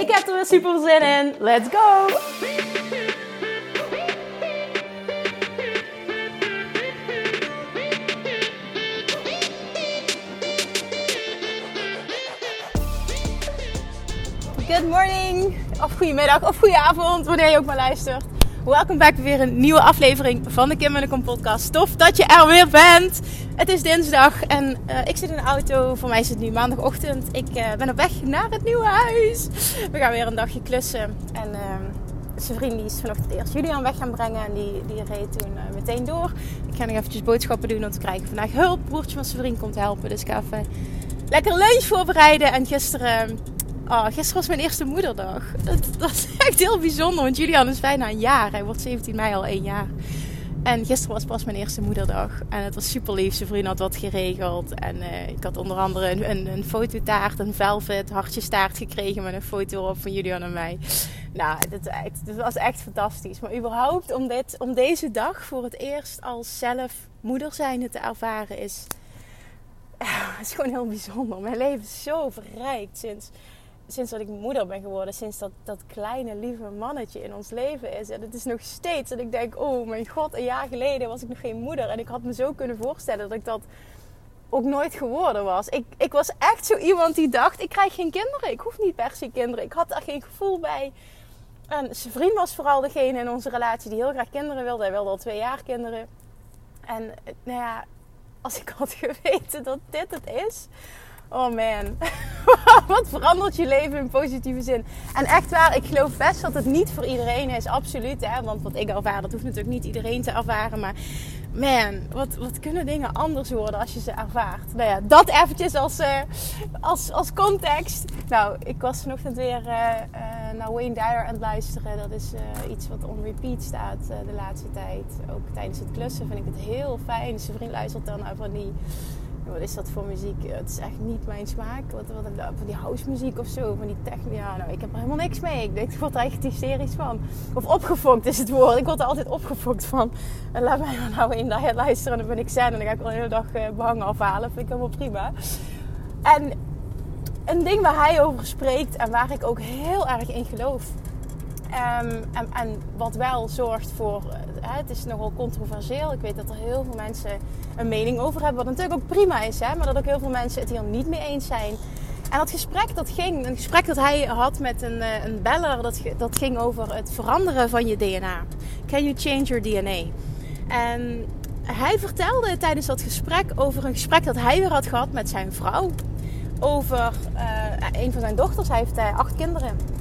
Ik heb er weer super zin in. Let's go! Good morning, of goedemiddag, of goedenavond, wanneer je ook maar luistert. Welkom bij weer een nieuwe aflevering van de Kim en de Kom podcast. Tof dat je er weer bent. Het is dinsdag en uh, ik zit in de auto. Voor mij is het nu maandagochtend. Ik uh, ben op weg naar het nieuwe huis. We gaan weer een dagje klussen. En uh, zijn vriend die is vanochtend eerst Julian weg gaan brengen. En die, die reed toen meteen door. Ik ga nog eventjes boodschappen doen. Want we krijgen vandaag hulp. Broertje van zijn vriend komt helpen. Dus ik ga even lekker lunch voorbereiden. En gisteren Oh, gisteren was mijn eerste moederdag. Dat, dat, is echt heel bijzonder, want Julian is bijna een jaar. Hij wordt 17 mei al één jaar. En gisteren was pas mijn eerste moederdag. En het was super lief. Zijn vriend had wat geregeld. En uh, ik had onder andere een, een, een fototaart, een velvet hartjestaart gekregen met een foto op van Julian en mij. Nou, dit was echt fantastisch. Maar überhaupt om, dit, om deze dag voor het eerst als zelf moeder zijnde te ervaren is... Ja, is gewoon heel bijzonder. Mijn leven is zo verrijkt sinds sinds dat ik moeder ben geworden, sinds dat, dat kleine lieve mannetje in ons leven is. En het is nog steeds dat ik denk, oh mijn god, een jaar geleden was ik nog geen moeder. En ik had me zo kunnen voorstellen dat ik dat ook nooit geworden was. Ik, ik was echt zo iemand die dacht, ik krijg geen kinderen. Ik hoef niet per se kinderen. Ik had daar geen gevoel bij. En zijn vriend was vooral degene in onze relatie die heel graag kinderen wilde. Hij wilde al twee jaar kinderen. En nou ja, als ik had geweten dat dit het is Oh man, wat verandert je leven in positieve zin? En echt waar, ik geloof best dat het niet voor iedereen is, absoluut. Hè? Want wat ik ervaar, dat hoeft natuurlijk niet iedereen te ervaren. Maar man, wat, wat kunnen dingen anders worden als je ze ervaart? Nou ja, dat eventjes als, uh, als, als context. Nou, ik was vanochtend weer uh, uh, naar Wayne Dyer aan het luisteren. Dat is iets wat on repeat staat de laatste tijd. Ook tijdens het klussen vind ik het heel fijn. Zijn vriend luistert dan naar van die wat is dat voor muziek? Het is echt niet mijn smaak. Wat, wat, van die house muziek of zo, van die techno. Ja, nou, ik heb er helemaal niks mee. Ik denk, ik word er echt hysterisch van. Of opgefokt is het woord. Ik word er altijd opgefokt van. En laat mij maar nou in luisteren en dan ben ik zen. En dan ga ik al de hele dag uh, behangen afhalen. Vind ik helemaal prima. En een ding waar hij over spreekt en waar ik ook heel erg in geloof Ehm, en, wat wel zorgt voor, uh, het is nogal controversieel. Ik weet dat er heel veel mensen een mening over hebben, wat natuurlijk ook prima is, hè, maar dat ook heel veel mensen het hier niet mee eens zijn. En dat gesprek dat ging, een gesprek dat hij had met een, uh, een beller, dat, dat ging over het veranderen van je DNA. Can you change your DNA? En hij vertelde tijdens dat gesprek over een gesprek dat hij weer had gehad met zijn vrouw. Over uh, een van zijn dochters. Hij heeft acht kinderen.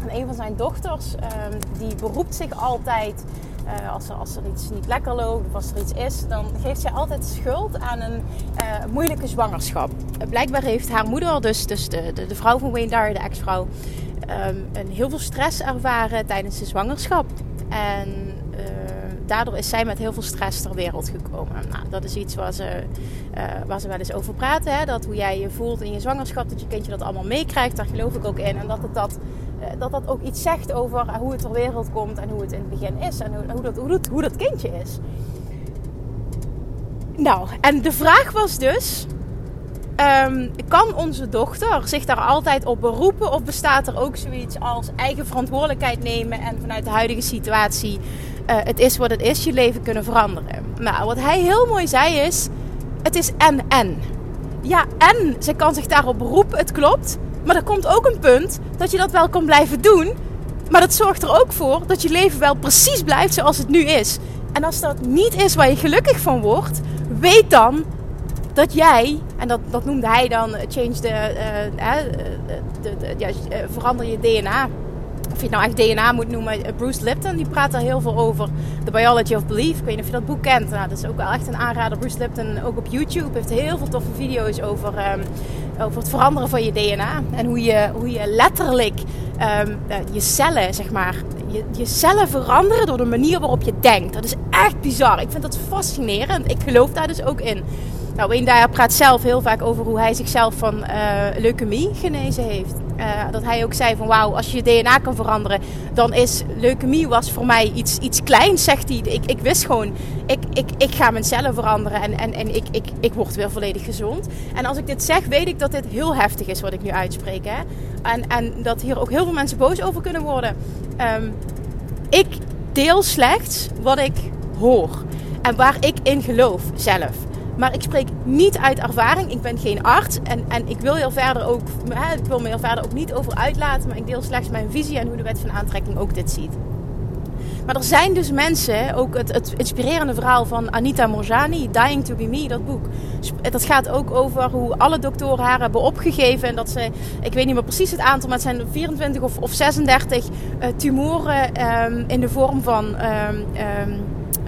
En een van zijn dochters, um, die beroept zich altijd, uh, als, er, als er iets niet lekker loopt of als er iets is, dan geeft zij altijd schuld aan een uh, moeilijke zwangerschap. blijkbaar heeft haar moeder, dus, dus de, de, vrouw van Wayne Dyer, de ex-vrouw, um, een heel veel stress ervaren tijdens de zwangerschap. En daardoor is zij met heel veel stress ter wereld gekomen. Nou, dat is iets waar ze, uh, waar ze wel eens over praten. Hè? Dat hoe jij je voelt in je zwangerschap, dat je kindje dat allemaal meekrijgt. Daar geloof ik ook in. En dat het dat eh, dat dat ook iets zegt over hoe het ter wereld komt en hoe het in het begin is en hoe, hoe, dat, hoe, dat, kindje is. Nou, en de vraag was dus: um, kan onze dochter zich daar altijd op beroepen of bestaat er ook zoiets als eigen verantwoordelijkheid nemen en vanuit de huidige situatie het is wat het is, je leven kunnen veranderen? Nou, wat hij heel mooi zei is: het is en en. Ja, en ze kan zich daarop beroepen, het klopt. Maar er komt ook een punt dat je dat wel kan blijven doen. Maar dat zorgt er ook voor dat je leven wel precies blijft zoals het nu is. En als dat niet is waar je gelukkig van wordt, weet dan dat jij, en dat, dat noemde hij dan, eh, change the, ja, verander je DNA. Of je het nou echt DNA moet noemen. Bruce Lipton die praat daar heel veel over. The Biology of Belief. Ik weet niet of je dat boek kent. Nou, dat is ook wel echt een aanrader. Bruce Lipton, ook op YouTube, heeft heel veel toffe video's over um, over het veranderen van je DNA. En hoe je, hoe je letterlijk ehm, je cellen, zeg maar, je, je cellen veranderen door de manier waarop je denkt. Dat is echt bizar. Ik vind dat fascinerend. Ik geloof daar dus ook in. Nou, Wayne Dyer praat zelf heel vaak over hoe hij zichzelf van uh, leukemie genezen heeft. Uh, dat hij ook zei van wauw, als je je DNA kan veranderen, dan is leukemie was voor mij iets, iets kleins, zegt hij. Ik, ik wist gewoon, ik, ik, ik ga mijn cellen veranderen en, en, en ik, ik, ik word weer volledig gezond. En als ik dit zeg, weet ik dat dit heel heftig is wat ik nu uitspreek. Hè? En, en dat hier ook heel veel mensen boos over kunnen worden. Um, ik deel slechts wat ik hoor en waar ik in geloof zelf. Maar ik spreek niet uit ervaring. Ik ben geen arts. En, en ik wil heel verder ook, hè, ik wil me heel verder ook niet over uitlaten. Maar ik deel slechts mijn visie en hoe de wet van aantrekking ook dit ziet. Maar er zijn dus mensen, ook het, het inspirerende verhaal van Anita Morjani, Dying to be Me, dat boek. Dat gaat ook over hoe alle doktoren haar hebben opgegeven. En dat ze, ik weet niet meer precies het aantal, maar het zijn 24 of, of 36 uh, tumoren um, in de vorm van um,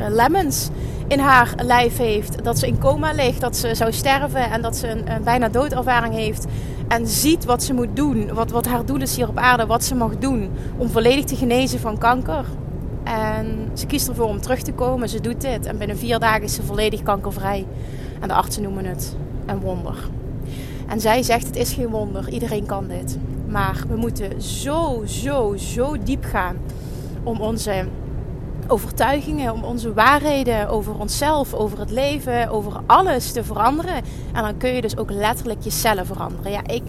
lemons in haar lijf heeft. Dat ze in coma ligt, dat ze zou sterven en dat ze een, een bijna doodervaring heeft. En ziet wat ze moet doen, wat, wat haar doel is hier op aarde, wat ze mag doen om volledig te genezen van kanker. En ze kiest ervoor om terug te komen. Ze doet dit. En binnen vier dagen is ze volledig kankervrij. En de artsen noemen het een wonder. En zij zegt: Het is geen wonder. Iedereen kan dit. Maar we moeten zo, zo, zo diep gaan om onze overtuigingen, om onze waarheden over onszelf, over het leven, over alles te veranderen. En dan kun je dus ook letterlijk je cellen veranderen. Ja, ik.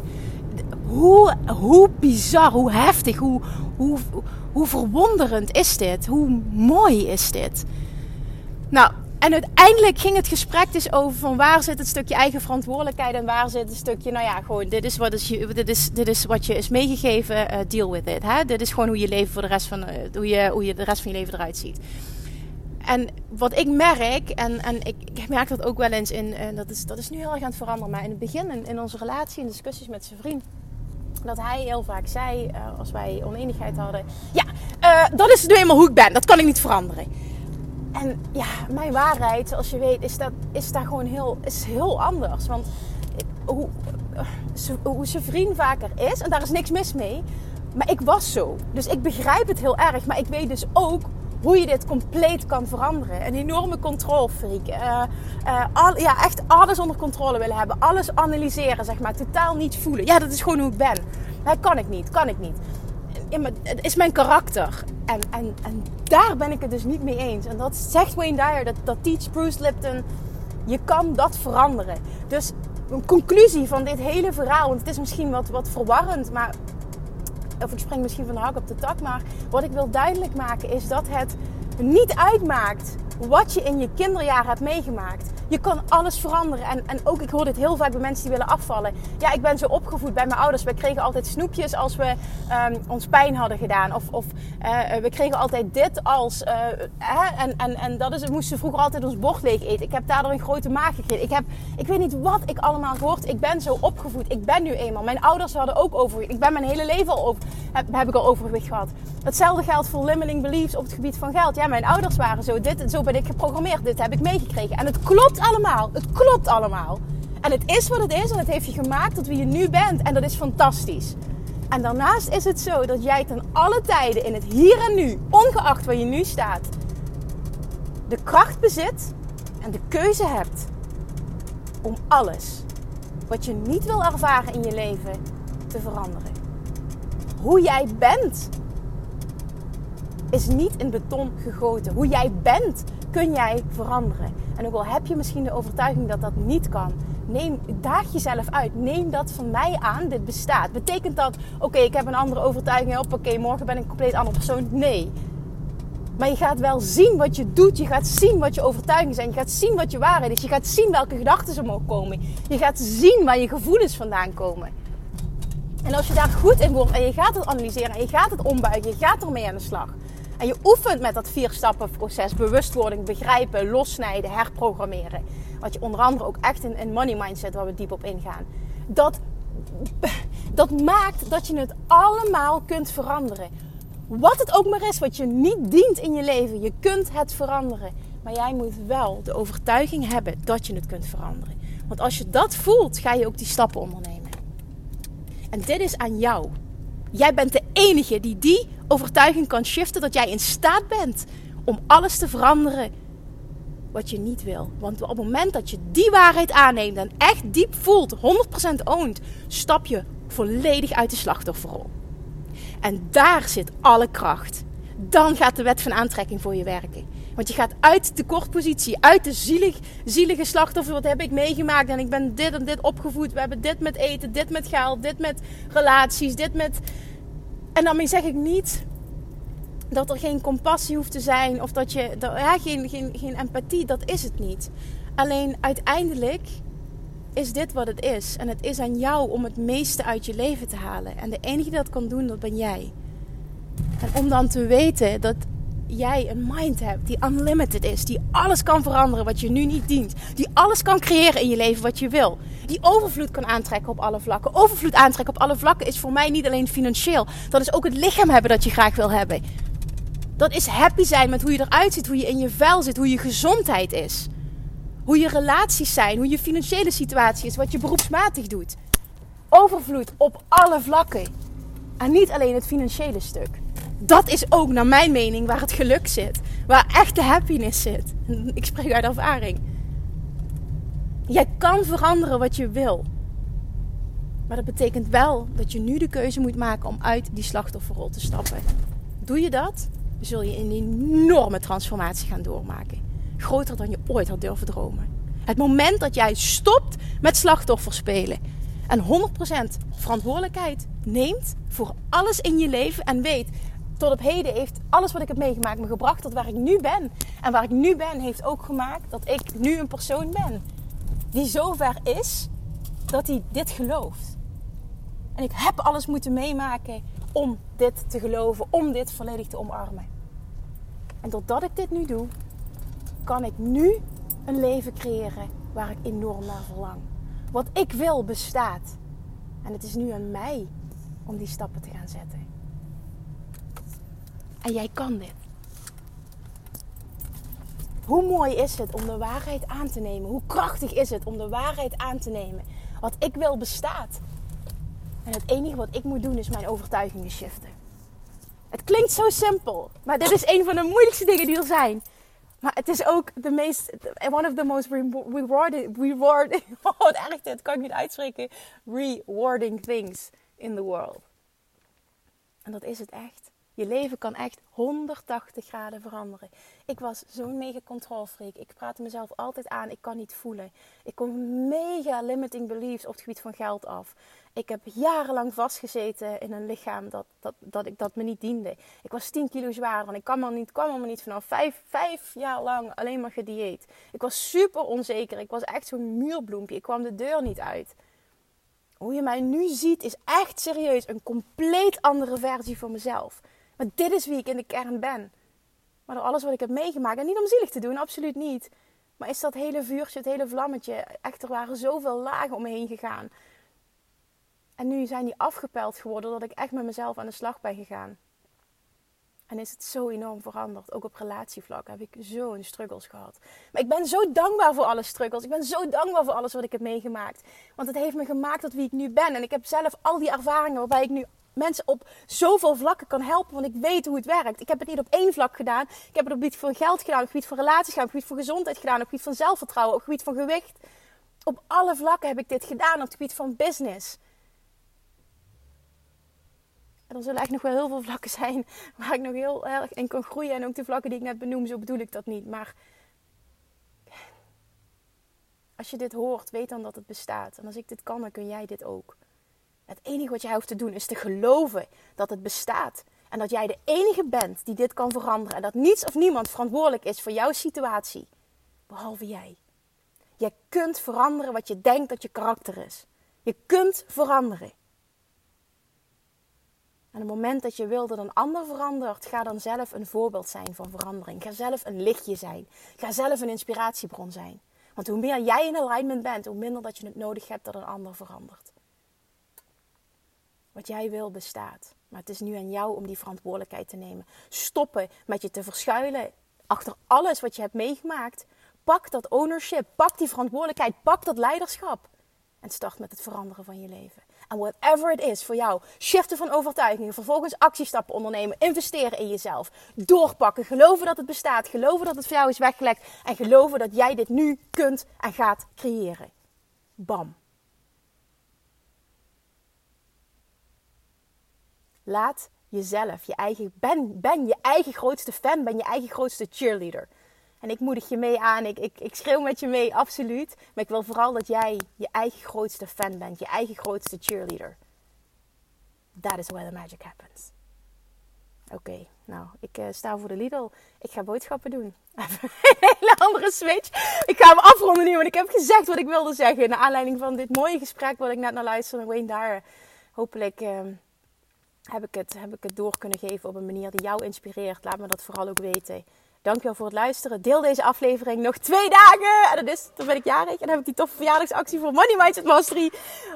Hoe, hoe bizar, hoe heftig, hoe, hoe, hoe verwonderend is dit? Hoe mooi is dit? Nou, en uiteindelijk ging het gesprek dus over van waar zit het stukje eigen verantwoordelijkheid en waar zit het stukje, nou ja, gewoon dit is wat, is je, dit is, dit is wat je is meegegeven, uh, deal with it. Hè? Dit is gewoon hoe je leven voor de rest van, uh, hoe, je, hoe je de rest van je leven eruit ziet. En wat ik merk, en, en ik, ik merk dat ook wel eens in, en dat is, dat is nu heel erg aan het veranderen, maar in het begin, in, in onze relatie, in discussies met zijn vriend, dat hij heel vaak zei, als wij oneenigheid hadden: Ja, dat is nu eenmaal hoe ik ben, dat kan ik niet veranderen. En ja, mijn waarheid, zoals je weet, is, dat, is daar gewoon heel, is heel anders. Want hoe, hoe zijn vriend vaker is, en daar is niks mis mee, maar ik was zo. Dus ik begrijp het heel erg, maar ik weet dus ook hoe je dit compleet kan veranderen. Een enorme controlfreak. Uh, uh, al, ja, echt alles onder controle willen hebben. Alles analyseren, zeg maar. Totaal niet voelen. Ja, dat is gewoon hoe ik ben. Dat kan ik niet, kan ik niet. Ja, maar het is mijn karakter. En, en, en daar ben ik het dus niet mee eens. En dat zegt Wayne Dyer, dat, dat teach Bruce Lipton. Je kan dat veranderen. Dus een conclusie van dit hele verhaal, want het is misschien wat, wat verwarrend, maar of ik spring misschien van de hak op de tak, maar wat ik wil duidelijk maken is dat het niet uitmaakt wat je in je kinderjaren hebt meegemaakt. Je kan alles veranderen. En, en ook, ik hoor dit heel vaak bij mensen die willen afvallen. Ja, ik ben zo opgevoed bij mijn ouders. We kregen altijd snoepjes als we um, ons pijn hadden gedaan. Of, of uh, we kregen altijd dit als... Uh, hè? En, en, en dat is, we moesten vroeger altijd ons bord leeg eten. Ik heb daardoor een grote maag gekregen. Ik heb, ik weet niet wat ik allemaal gehoord. Ik ben zo opgevoed. Ik ben nu eenmaal. Mijn ouders hadden ook overgewicht. Ik ben mijn hele leven al over, heb, heb ik al overgewicht gehad. Hetzelfde geldt voor limiting beliefs op het gebied van geld. Ja, mijn ouders waren zo. Dit, zo ben ik geprogrammeerd. Dit heb ik meegekregen. En het klopt allemaal. Het klopt allemaal. En het is wat het is en het heeft je gemaakt tot wie je nu bent. En dat is fantastisch. En daarnaast is het zo dat jij ten alle tijden in het hier en nu, ongeacht waar je nu staat, de kracht bezit en de keuze hebt om alles wat je niet wil ervaren in je leven te veranderen. Hoe jij bent is niet in beton gegoten. Hoe jij bent kun jij veranderen. En ook al heb je misschien de overtuiging dat dat niet kan, neem, daag jezelf uit. Neem dat van mij aan, dit bestaat. Betekent dat, oké, ik heb een andere overtuiging oké, morgen ben ik een compleet andere persoon? Nee. Maar je gaat wel zien wat je doet. Je gaat zien wat je overtuigingen zijn. Je gaat zien wat je waarheid is. Je gaat zien welke gedachten er mogen komen. Je gaat zien waar je gevoelens vandaan komen. En als je daar goed in wordt en je gaat het analyseren en je gaat het ombuigen, je gaat ermee aan de slag en je oefent met dat vier stappen proces. Bewustwording, begrijpen, lossnijden, herprogrammeren. Wat je onder andere ook echt in, in money mindset, waar we diep op ingaan. Dat, dat maakt dat je het allemaal kunt veranderen. Wat het ook maar is, wat je niet dient in je leven. Je kunt het veranderen. Maar jij moet wel de overtuiging hebben dat je het kunt veranderen. Want als je dat voelt, ga je ook die stappen ondernemen. En dit is aan jou. Jij bent de enige die die overtuiging kan shiften dat jij in staat bent om alles te veranderen wat je niet wil. Want op het moment dat je die waarheid aanneemt en echt diep voelt, 100% oont, stap je volledig uit de slachtofferrol. En daar zit alle kracht. Dan gaat de wet van aantrekking voor je werken. Want je gaat uit de tekortpositie, uit de zielig, zielige slachtoffer. Wat heb ik meegemaakt? En ik ben dit en dit opgevoed. We hebben dit met eten, dit met geld, dit met relaties, dit met. En daarmee zeg ik niet dat er geen compassie hoeft te zijn of dat je. ja, geen, geen, geen empathie, dat is het niet. Alleen uiteindelijk is dit wat het is. En het is aan jou om het meeste uit je leven te halen. En de enige die dat kan doen, dat ben jij. En om dan te weten dat jij een mind hebt die unlimited is, die alles kan veranderen wat je nu niet dient, die alles kan creëren in je leven wat je wil, die overvloed kan aantrekken op alle vlakken. Overvloed aantrekken op alle vlakken is voor mij niet alleen financieel, dat is ook het lichaam hebben dat je graag wil hebben. Dat is happy zijn met hoe je eruit ziet, hoe je in je vel zit, hoe je gezondheid is. Hoe je relaties zijn, hoe je financiële situatie is, wat je beroepsmatig doet. Overvloed op alle vlakken. En niet alleen het financiële stuk. Dat is ook naar mijn mening waar het geluk zit. Waar echte happiness zit. Ik spreek uit ervaring. Jij kan veranderen wat je wil. Maar dat betekent wel dat je nu de keuze moet maken om uit die slachtofferrol te stappen. Doe je dat, zul je een enorme transformatie gaan doormaken. Groter dan je ooit had durven dromen. Het moment dat jij stopt met slachtoffer spelen en 100% verantwoordelijkheid neemt voor alles in je leven en weet tot op heden heeft alles wat ik heb meegemaakt me gebracht tot waar ik nu ben. En waar ik nu ben heeft ook gemaakt dat ik nu een persoon ben die zover is dat hij dit gelooft. En ik heb alles moeten meemaken om dit te geloven, om dit volledig te omarmen. En doordat ik dit nu doe, kan ik nu een leven creëren waar ik enorm naar verlang. Wat ik wil bestaat. En het is nu aan mij om die stappen te gaan zetten. En jij kan dit. Hoe mooi is het om de waarheid aan te nemen? Hoe krachtig is het om de waarheid aan te nemen? Wat ik wil bestaat. En het enige wat ik moet doen is mijn overtuigingen shiften. Het klinkt zo simpel, maar dit is een van de moeilijkste dingen die er zijn. Maar het is ook de meest, one of the most rewarding, rewarding, oh wat erg dit, kan ik niet uitspreken, rewarding things in the world. En dat is het echt. Je leven kan echt 180 graden veranderen. Ik was zo'n mega controlfreak. Ik praatte mezelf altijd aan. Ik kan niet voelen. Ik kom mega limiting beliefs op het gebied van geld af. Ik heb jarenlang vastgezeten in een lichaam dat, dat, dat, ik, dat me niet diende. Ik was 10 kilo zwaarder en ik kwam er niet, kwam er niet vanaf. Vijf, vijf jaar lang alleen maar gedieet. Ik was super onzeker. Ik was echt zo'n muurbloempje. Ik kwam de deur niet uit. Hoe je mij nu ziet is echt serieus een compleet andere versie van mezelf. Dit is wie ik in de kern ben. Maar door alles wat ik heb meegemaakt, en niet om zielig te doen, absoluut niet. Maar is dat hele vuurtje, het hele vlammetje, echt er waren zoveel lagen om me heen gegaan. En nu zijn die afgepeld geworden dat ik echt met mezelf aan de slag ben gegaan. En is het zo enorm veranderd. Ook op relatievlak heb ik zo'n struggles gehad. Maar ik ben zo dankbaar voor alle struggles. Ik ben zo dankbaar voor alles wat ik heb meegemaakt. Want het heeft me gemaakt tot wie ik nu ben. En ik heb zelf al die ervaringen waarbij ik nu mensen op zoveel vlakken kan helpen. Want ik weet hoe het werkt. Ik heb het niet op één vlak gedaan. Ik heb het op het gebied van geld gedaan, op het gebied van relaties gedaan, op het gebied van gezondheid gedaan, op het gebied van zelfvertrouwen, op het gebied van gewicht. Op alle vlakken heb ik dit gedaan, op het gebied van business. En er zullen echt nog wel heel veel vlakken zijn waar ik nog heel erg in kan groeien. En ook de vlakken die ik net benoem, zo bedoel ik dat niet. Maar als je dit hoort, weet dan dat het bestaat. En als ik dit kan, dan kun jij dit ook. Het enige wat jij hoeft te doen is te geloven dat het bestaat. En dat jij de enige bent die dit kan veranderen. En dat niets of niemand verantwoordelijk is voor jouw situatie. Behalve jij. Je kunt veranderen wat je denkt dat je karakter is. Je kunt veranderen. En op het moment dat je wil dat een ander verandert, ga dan zelf een voorbeeld zijn van verandering. Ga zelf een lichtje zijn. Ga zelf een inspiratiebron zijn. Want hoe meer jij in alignment bent, hoe minder dat je het nodig hebt dat een ander verandert. Wat jij wil bestaat. Maar het is nu aan jou om die verantwoordelijkheid te nemen. Stoppen met je te verschuilen achter alles wat je hebt meegemaakt. Pak dat ownership, pak die verantwoordelijkheid, pak dat leiderschap. En start met het veranderen van je leven. En whatever it is voor jou, shiften van overtuigingen, vervolgens actiestappen ondernemen, investeren in jezelf, doorpakken, geloven dat het bestaat, geloven dat het voor jou is weggelegd en geloven dat jij dit nu kunt en gaat creëren. Bam. Laat jezelf, je eigen, ben, ben je eigen grootste fan, ben je eigen grootste cheerleader. En ik moedig je mee aan, ik, ik, ik schreeuw met je mee, absoluut. Maar ik wil vooral dat jij je eigen grootste fan bent, je eigen grootste cheerleader. That is where the magic happens. Oké, nou, ik uh, sta voor de Lidl. Ik ga boodschappen doen. een hele andere switch. Ik ga hem afronden nu, want ik heb gezegd wat ik wilde zeggen. Naar aanleiding van dit mooie gesprek wat ik net naar luisterde. Wayne daar. Hopelijk... Uh, heb ik, het, heb ik het door kunnen geven op een manier die jou inspireert. Laat me dat vooral ook weten. Dankjewel voor het luisteren. Deel deze aflevering nog twee dagen. En dat is, dan ben ik jarig. En dan heb ik die toffe verjaardagsactie voor Money Mindset Mastery.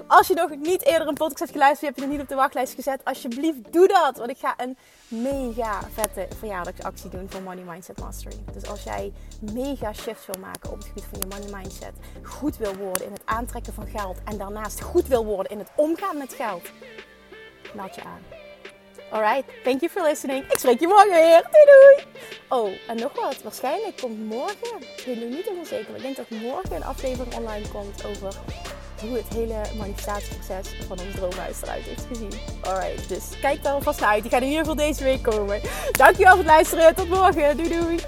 Als je nog niet eerder een podcast hebt geluisterd, je hebt je nog niet op de wachtlijst gezet. Alsjeblieft, doe dat. Want ik ga een mega vette verjaardagsactie doen voor Money Mindset Mastery. Dus als jij mega shifts wil maken op het gebied van je money mindset. Goed wil worden in het aantrekken van geld. En daarnaast goed wil worden in het omgaan met geld. Meld je aan. Alright, thank you for listening. Ik spreek je morgen weer. Doei doei. Oh, en nog wat. Waarschijnlijk komt morgen, ik weet nu niet helemaal zeker, maar ik denk dat morgen een aflevering online komt over hoe het hele manifestatieproces van ons droomhuis eruit heeft gezien. Alright, dus kijk daar alvast naar uit. Die gaat in ieder geval deze week komen. Dankjewel voor het luisteren. Tot morgen. Doei doei.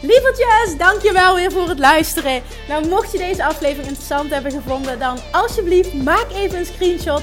Lievertjes, dankjewel weer voor het luisteren. Nou, mocht je deze aflevering interessant hebben gevonden, dan alsjeblieft maak even een screenshot